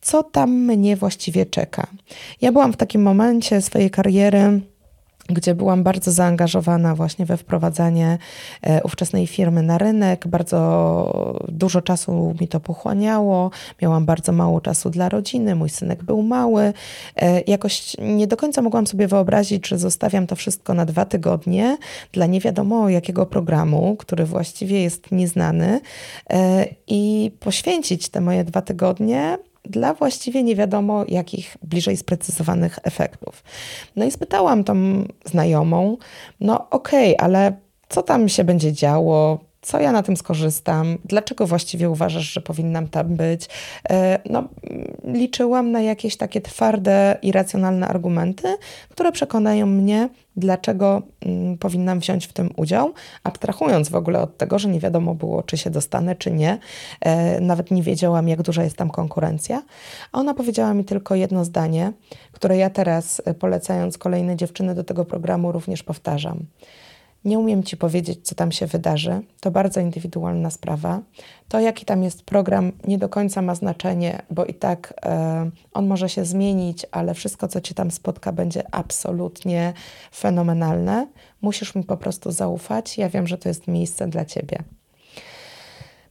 co tam mnie właściwie czeka. Ja byłam w takim momencie swojej kariery, gdzie byłam bardzo zaangażowana właśnie we wprowadzanie e, ówczesnej firmy na rynek. Bardzo dużo czasu mi to pochłaniało. Miałam bardzo mało czasu dla rodziny. Mój synek był mały. E, jakoś nie do końca mogłam sobie wyobrazić, że zostawiam to wszystko na dwa tygodnie dla nie wiadomo jakiego programu, który właściwie jest nieznany e, i poświęcić te moje dwa tygodnie dla właściwie nie wiadomo jakich bliżej sprecyzowanych efektów. No i spytałam tą znajomą, no okej, okay, ale co tam się będzie działo? Co ja na tym skorzystam? Dlaczego właściwie uważasz, że powinnam tam być? E, no, liczyłam na jakieś takie twarde i racjonalne argumenty, które przekonają mnie, dlaczego mm, powinnam wziąć w tym udział, abstrahując w ogóle od tego, że nie wiadomo było, czy się dostanę, czy nie. E, nawet nie wiedziałam, jak duża jest tam konkurencja. A ona powiedziała mi tylko jedno zdanie, które ja teraz, e, polecając kolejne dziewczyny do tego programu, również powtarzam. Nie umiem ci powiedzieć, co tam się wydarzy. To bardzo indywidualna sprawa. To, jaki tam jest program, nie do końca ma znaczenie, bo i tak e, on może się zmienić, ale wszystko, co cię tam spotka, będzie absolutnie fenomenalne. Musisz mi po prostu zaufać. Ja wiem, że to jest miejsce dla ciebie.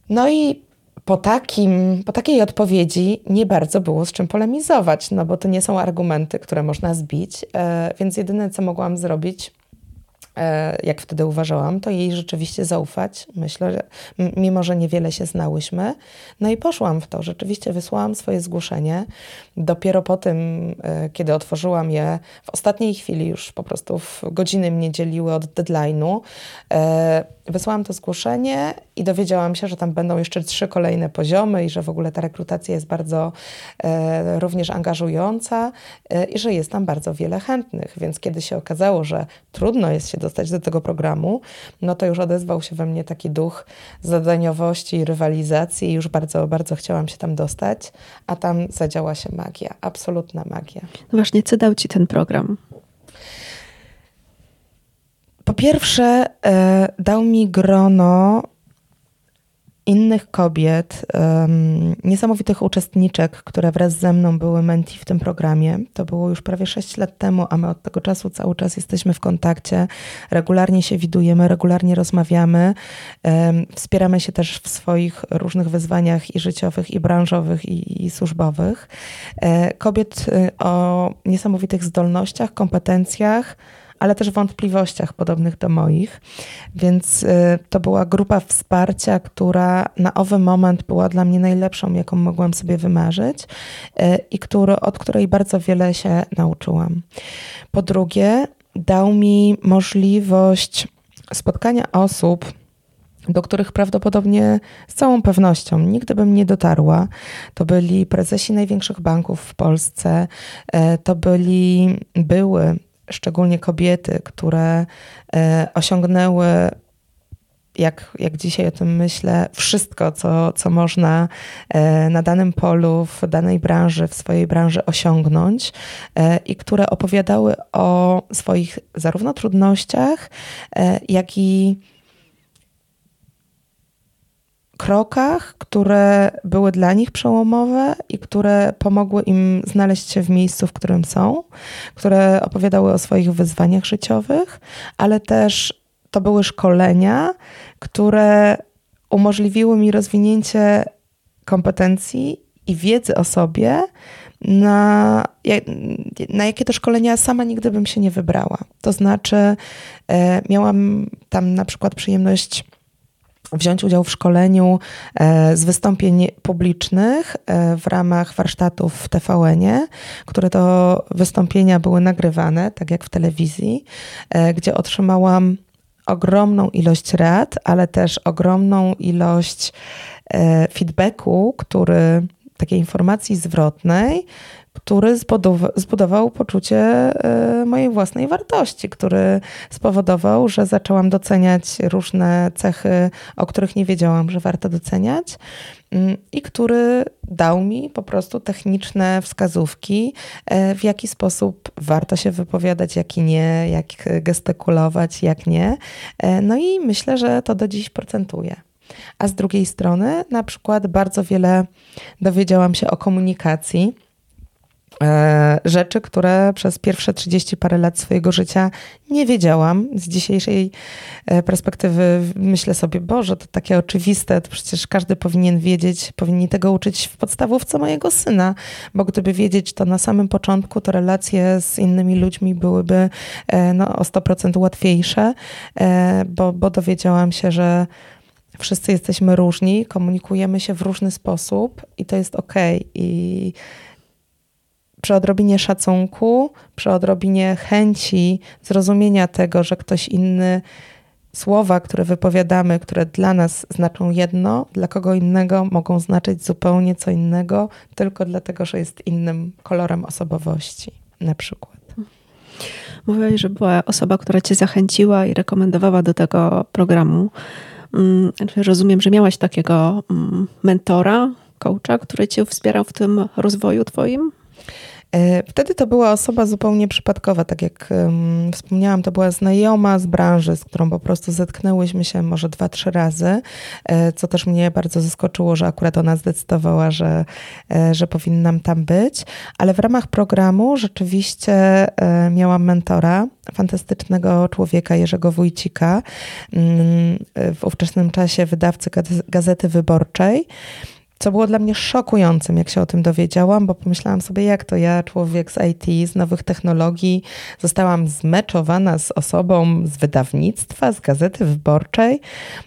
No i po, takim, po takiej odpowiedzi nie bardzo było z czym polemizować, no bo to nie są argumenty, które można zbić, e, więc jedyne, co mogłam zrobić, jak wtedy uważałam, to jej rzeczywiście zaufać. Myślę, że mimo, że niewiele się znałyśmy. No i poszłam w to. Rzeczywiście wysłałam swoje zgłoszenie. Dopiero po tym, e, kiedy otworzyłam je w ostatniej chwili, już po prostu w godziny mnie dzieliły od deadline'u, e, wysłałam to zgłoszenie i dowiedziałam się, że tam będą jeszcze trzy kolejne poziomy i że w ogóle ta rekrutacja jest bardzo e, również angażująca e, i że jest tam bardzo wiele chętnych. Więc kiedy się okazało, że trudno jest się dostać do tego programu, no to już odezwał się we mnie taki duch zadaniowości i rywalizacji i już bardzo, bardzo chciałam się tam dostać, a tam zadziała się magia, absolutna magia. No właśnie, co dał ci ten program? Po pierwsze, e, dał mi grono innych kobiet, um, niesamowitych uczestniczek, które wraz ze mną były menti w tym programie. To było już prawie 6 lat temu, a my od tego czasu cały czas jesteśmy w kontakcie. Regularnie się widujemy, regularnie rozmawiamy. Um, wspieramy się też w swoich różnych wyzwaniach i życiowych, i branżowych, i, i służbowych. E, kobiet e, o niesamowitych zdolnościach, kompetencjach, ale też wątpliwościach podobnych do moich. Więc y, to była grupa wsparcia, która na owy moment była dla mnie najlepszą, jaką mogłam sobie wymarzyć y, i który, od której bardzo wiele się nauczyłam. Po drugie, dał mi możliwość spotkania osób, do których prawdopodobnie z całą pewnością nigdy bym nie dotarła. To byli prezesi największych banków w Polsce, y, to byli, były szczególnie kobiety, które e, osiągnęły jak, jak dzisiaj o tym myślę, wszystko, co, co można e, na danym polu, w danej branży, w swojej branży osiągnąć e, i które opowiadały o swoich zarówno trudnościach, jak i krokach, które były dla nich przełomowe i które pomogły im znaleźć się w miejscu, w którym są, które opowiadały o swoich wyzwaniach życiowych, ale też to były szkolenia, które umożliwiły mi rozwinięcie kompetencji i wiedzy o sobie, na, na jakie to szkolenia sama nigdy bym się nie wybrała. To znaczy, e, miałam tam na przykład przyjemność wziąć udział w szkoleniu e, z wystąpień publicznych e, w ramach warsztatów w TVN-ie, które to wystąpienia były nagrywane, tak jak w telewizji, e, gdzie otrzymałam ogromną ilość rad, ale też ogromną ilość feedbacku, który takiej informacji zwrotnej, który zbudował poczucie e, mojej własnej wartości, który spowodował, że zaczęłam doceniać różne cechy, o których nie wiedziałam, że warto doceniać mm, i który dał mi po prostu techniczne wskazówki, e, w jaki sposób warto się wypowiadać, jaki nie, jak gestykulować, jak nie. E, no i myślę, że to do dziś procentuje. A z drugiej strony, na przykład, bardzo wiele dowiedziałam się o komunikacji E, rzeczy, które przez pierwsze 30 parę lat swojego życia nie wiedziałam. Z dzisiejszej e, perspektywy myślę sobie, Boże, to takie oczywiste, to przecież każdy powinien wiedzieć, powinni tego uczyć w podstawówce mojego syna, bo gdyby wiedzieć to na samym początku, to relacje z innymi ludźmi byłyby e, no, o 100% łatwiejsze, bo, bo dowiedziałam się, że wszyscy jesteśmy różni, komunikujemy się w różny sposób i to jest ok. I przy odrobinie szacunku, przy odrobinie chęci zrozumienia tego, że ktoś inny słowa, które wypowiadamy, które dla nas znaczą jedno, dla kogo innego mogą znaczyć zupełnie co innego, tylko dlatego, że jest innym kolorem osobowości, na przykład. Mówiłaś, że była osoba, która cię zachęciła i rekomendowała do tego programu. Mm, rozumiem, że miałaś takiego mm, mentora, coacha, który cię wspierał w tym rozwoju twoim? E, wtedy to była osoba zupełnie przypadkowa, tak jak um, wspomniałam, to była znajoma z branży, z którą po prostu zetknęłyśmy się może dwa, trzy razy, e, co też mnie bardzo zaskoczyło, że akurat ona zdecydowała, że, e, że powinnam tam być, ale w ramach programu rzeczywiście miałam mentora, fantastycznego człowieka Jerzego Wójcika, mm, w ówczesnym czasie wydawcy Gazety Wyborczej co było dla mnie szokującym, jak się o tym dowiedziałam, bo pomyślałam sobie, jak to ja, człowiek z IT, z nowych technologii, zostałam zmeczowana z osobą z wydawnictwa, z gazety wyborczej,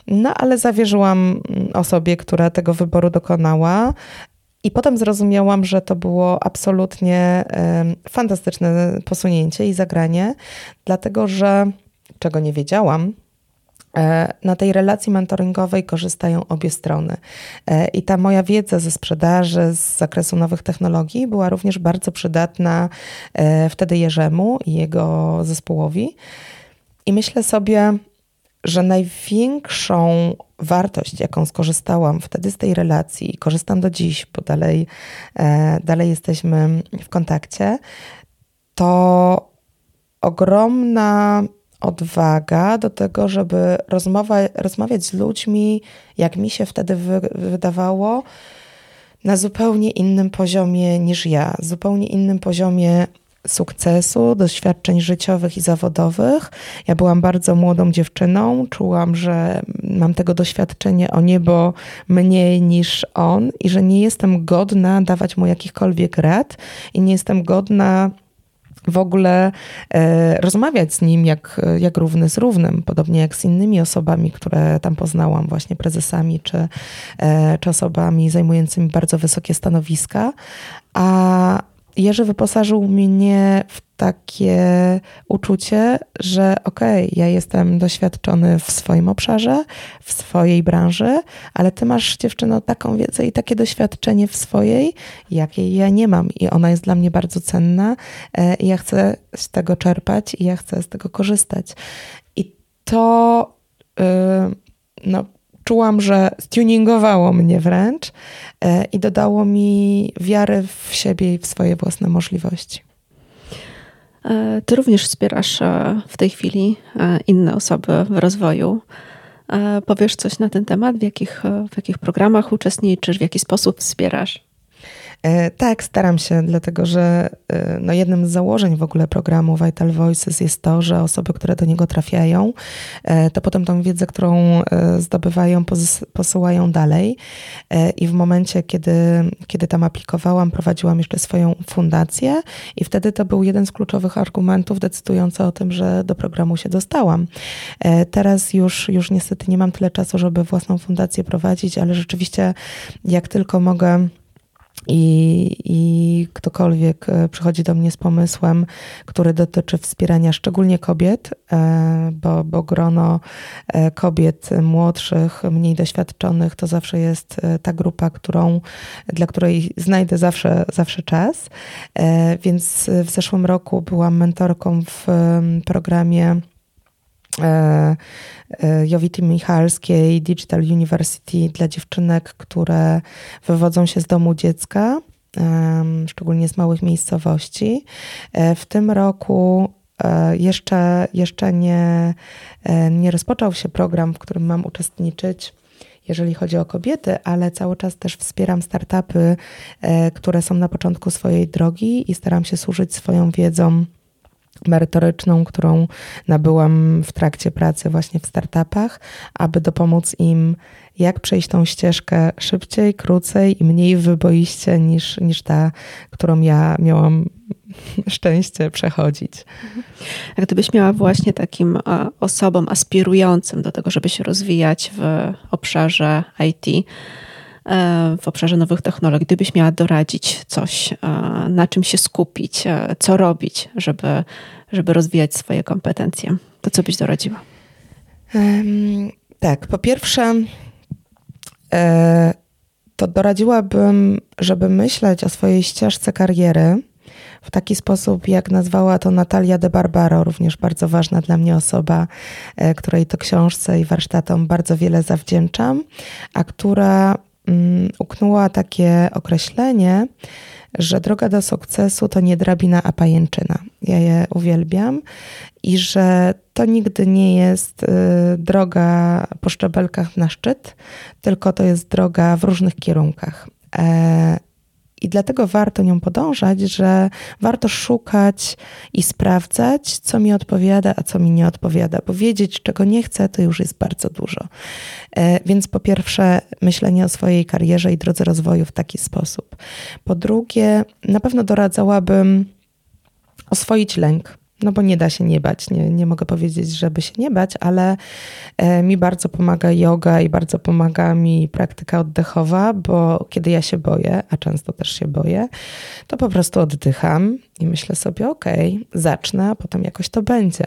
no ale zawierzyłam osobie, która tego wyboru dokonała. I potem zrozumiałam, że to było absolutnie y, fantastyczne posunięcie i zagranie, dlatego że czego nie wiedziałam, na tej relacji mentoringowej korzystają obie strony. E, I ta moja wiedza ze sprzedaży, z zakresu nowych technologii była również bardzo przydatna e, wtedy Jerzemu i jego zespołowi. I myślę sobie, że największą wartość, jaką skorzystałam wtedy z tej relacji, korzystam do dziś, bo dalej, dalej jesteśmy w kontakcie, to ogromna odwaga do tego, żeby rozmowa, rozmawiać z ludźmi, jak mi się wtedy wy, wydawało, na zupełnie innym poziomie niż ja, zupełnie innym poziomie sukcesu, doświadczeń życiowych i zawodowych. Ja byłam bardzo młodą dziewczyną, czułam, że mam tego doświadczenie o niebo mniej niż on i że nie jestem godna dawać mu jakichkolwiek rad i nie jestem godna w ogóle e, rozmawiać z nim jak, jak równy z równym, podobnie jak z innymi osobami, które tam poznałam, właśnie prezesami czy, e, czy osobami zajmującymi bardzo wysokie stanowiska. A Jerzy wyposażył mnie w takie uczucie, że okej, okay, ja jestem doświadczony w swoim obszarze, w swojej branży, ale ty masz dziewczyno taką wiedzę i takie doświadczenie w swojej, jakiej ja nie mam i ona jest dla mnie bardzo cenna e, i ja chcę z tego czerpać i ja chcę z tego korzystać. I to yy, no, czułam, że stuningowało mnie wręcz e, i dodało mi wiary w siebie i w swoje własne możliwości. E, ty również wspierasz e, w tej chwili inne osoby w rozwoju. Powiesz coś na ten temat? W jakich, w jakich programach uczestniczysz? W jaki sposób wspierasz? E, tak, staram się, dlatego że e, no jednym z założeń w ogóle programu Vital Voices jest to, że osoby, które do niego trafiają, e, to potem tą wiedzę, którą zdobywają, posyłają dalej. I w momencie, kiedy, kiedy tam aplikowałam, prowadziłam jeszcze swoją fundację, i wtedy to był jeden z kluczowych argumentów decydujący o tym, że do programu się dostałam. Teraz już, już niestety nie mam tyle czasu, żeby własną fundację prowadzić, ale rzeczywiście, jak tylko mogę i, I ktokolwiek e, przychodzi do mnie z pomysłem, który dotyczy wspierania szczególnie kobiet, e, bo, bo grono e, kobiet młodszych, mniej doświadczonych to zawsze jest ta grupa, którą, dla której znajdę zawsze, zawsze czas. Więc w zeszłym roku byłam mentorką w programie Jowity Michalskiej Digital University dla dziewczynek, które wywodzą się z domu dziecka, szczególnie z małych miejscowości. E, w tym roku jeszcze, jeszcze nie, nie rozpoczął się program, w którym mam uczestniczyć jeżeli chodzi o kobiety, ale cały czas też wspieram startupy, e, które są na początku swojej drogi i staram się służyć swoją wiedzą merytoryczną, którą nabyłam w trakcie pracy właśnie w startupach, aby dopomóc im, jak przejść tą ścieżkę szybciej, krócej i mniej wyboiście niż, niż ta, którą ja miałam szczęście przechodzić. A gdybyś miała właśnie takim osobom aspirującym do tego, żeby się rozwijać w obszarze IT, e, w obszarze nowych technologii, gdybyś miała doradzić coś, e, na czym się skupić, e, co robić, żeby, żeby rozwijać swoje kompetencje, to co byś doradziła? Um, tak, po pierwsze, to doradziłabym, żeby myśleć o swojej ścieżce kariery w taki sposób, jak nazwała to Natalia de Barbaro, również bardzo ważna dla mnie osoba, e, której to książce i warsztatom bardzo wiele zawdzięczam, a która uknęła takie określenie, że droga do sukcesu to nie drabina, a pajęczyna. Ja je uwielbiam i że to nigdy nie jest y, droga po szczebelkach na szczyt, tylko to jest droga w różnych kierunkach. I dlatego warto nią podążać, że warto szukać i sprawdzać, co mi odpowiada, a co mi nie odpowiada, bo wiedzieć, czego nie chcę, to już jest bardzo dużo. E, więc po pierwsze, myślenie o swojej karierze i drodze rozwoju w taki sposób. Po drugie, na pewno doradzałabym oswoić lęk no bo nie da się nie bać. Nie, nie mogę powiedzieć, żeby się nie bać, ale e, mi bardzo pomaga yoga i bardzo pomaga mi praktyka oddechowa, bo kiedy ja się boję, a często też się boję, to po prostu oddycham i myślę sobie, okej, okay, zacznę, a potem jakoś to będzie.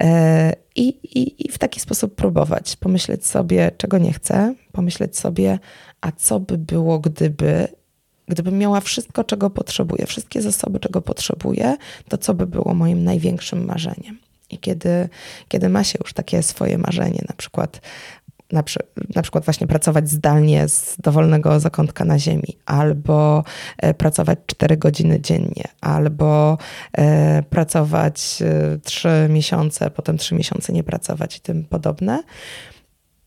E, I, i, I w taki sposób próbować, pomyśleć sobie, czego nie chcę, pomyśleć sobie, a co by było, gdyby Gdybym miała wszystko, czego potrzebuję, wszystkie zasoby, czego potrzebuję, to co by było moim największym marzeniem? I kiedy, kiedy ma się już takie swoje marzenie, na przykład na, na, przykład właśnie pracować zdalnie z dowolnego zakątka na ziemi, albo e, pracować 4 godziny dziennie, albo e, pracować e, 3 miesiące, potem 3 miesiące nie pracować i tym podobne,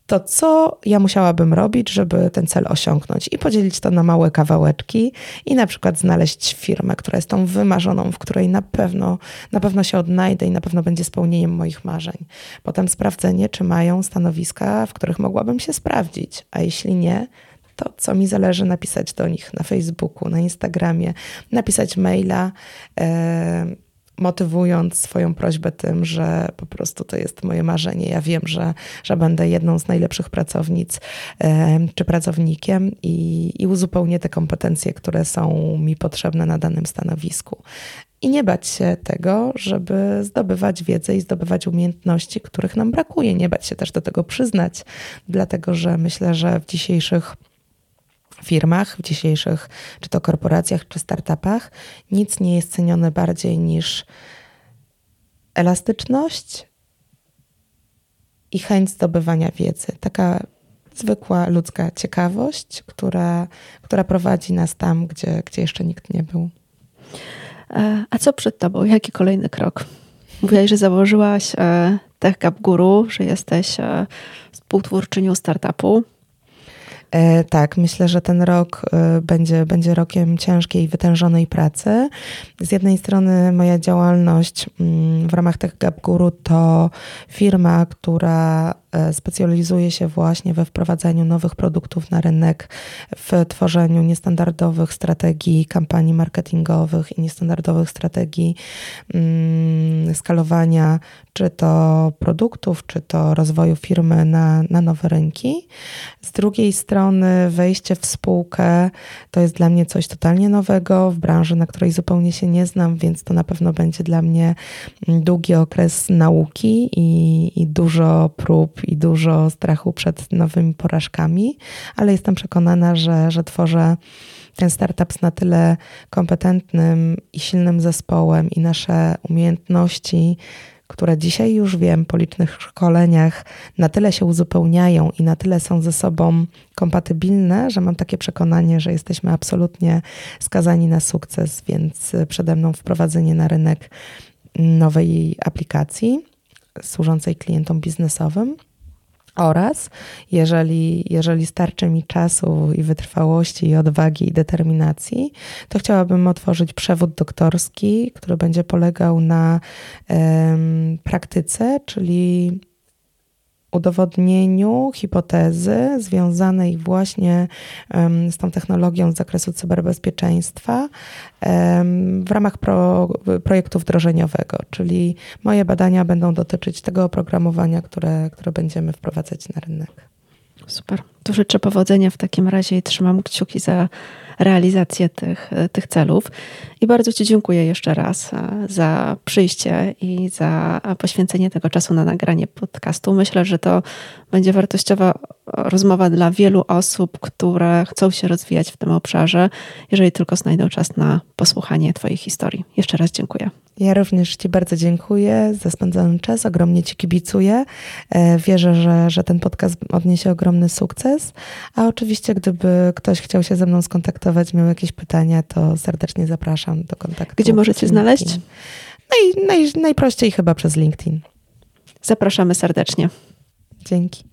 to co ja musiałabym robić, żeby ten cel osiągnąć i podzielić to na małe kawałeczki i na przykład znaleźć firmę, która jest tą wymarzoną, w której na pewno, na pewno się odnajdę i na pewno będzie spełnieniem moich marzeń. Potem sprawdzenie, czy mają stanowiska, w których mogłabym się sprawdzić, a jeśli nie, to co mi zależy napisać do nich na Facebooku, na Instagramie, napisać maila. Yy, motywując swoją prośbę tym, że po prostu to jest moje marzenie. Ja wiem, że, że będę jedną z najlepszych pracownic czy pracownikiem i, i uzupełnię te kompetencje, które są mi potrzebne na danym stanowisku. I nie bać się tego, żeby zdobywać wiedzę i zdobywać umiejętności, których nam brakuje. Nie bać się też do tego przyznać, dlatego że myślę, że w dzisiejszych firmach, w dzisiejszych czy to korporacjach, czy startupach, nic nie jest cenione bardziej niż elastyczność i chęć zdobywania wiedzy. Taka zwykła ludzka ciekawość, która, która prowadzi nas tam, gdzie, gdzie jeszcze nikt nie był. E, a co przed tobą? Jaki kolejny krok? Mówiłaś, że założyłaś e, Tech Gap Guru, że jesteś e, współtwórczynią startupu. E, tak, myślę, że ten rok e, będzie, będzie rokiem ciężkiej, wytężonej pracy. Z jednej strony moja działalność mm, w ramach Tech Gap Guru to firma, która specjalizuje się właśnie we wprowadzaniu nowych produktów na rynek, w tworzeniu niestandardowych strategii kampanii marketingowych i niestandardowych strategii mm, skalowania czy to produktów, czy to rozwoju firmy na, na nowe rynki. Z drugiej strony wejście w spółkę to jest dla mnie coś totalnie nowego w branży, na której zupełnie się nie znam, więc to na pewno będzie dla mnie długi okres nauki i, i dużo prób i dużo strachu przed nowymi porażkami, ale jestem przekonana, że, że tworzę ten startup z na tyle kompetentnym i silnym zespołem i nasze umiejętności, które dzisiaj już wiem po licznych szkoleniach, na tyle się uzupełniają i na tyle są ze sobą kompatybilne, że mam takie przekonanie, że jesteśmy absolutnie skazani na sukces, więc przede mną wprowadzenie na rynek nowej aplikacji służącej klientom biznesowym Oraz jeżeli, jeżeli starczy mi czasu i wytrwałości, i odwagi, i determinacji, to chciałabym otworzyć przewód doktorski, który będzie polegał na praktyce, czyli udowodnieniu hipotezy związanej właśnie z tą technologią z zakresu cyberbezpieczeństwa w ramach pro, projektu wdrożeniowego, czyli moje badania będą dotyczyć tego oprogramowania, które, które będziemy wprowadzać na rynek. Super. Tu życzę powodzenia w takim razie i trzymam kciuki za realizację tych, tych celów. I bardzo Ci dziękuję jeszcze raz e, za przyjście i za poświęcenie tego czasu na nagranie podcastu. Myślę, że to będzie wartościowa rozmowa dla wielu osób, które chcą się rozwijać w tym obszarze, jeżeli tylko znajdą czas na posłuchanie Twojej historii. Jeszcze raz dziękuję. Ja również Ci bardzo dziękuję za spędzony czas, ogromnie Ci kibicuję. E, wierzę, że, że ten podcast odniesie ogromny sukces. A oczywiście, gdyby ktoś chciał się ze mną skontaktować, miał jakieś pytania, to serdecznie zapraszam do kontaktu. Gdzie możecie znaleźć? Naj, naj, najprościej chyba przez LinkedIn. Zapraszamy serdecznie. Dzięki.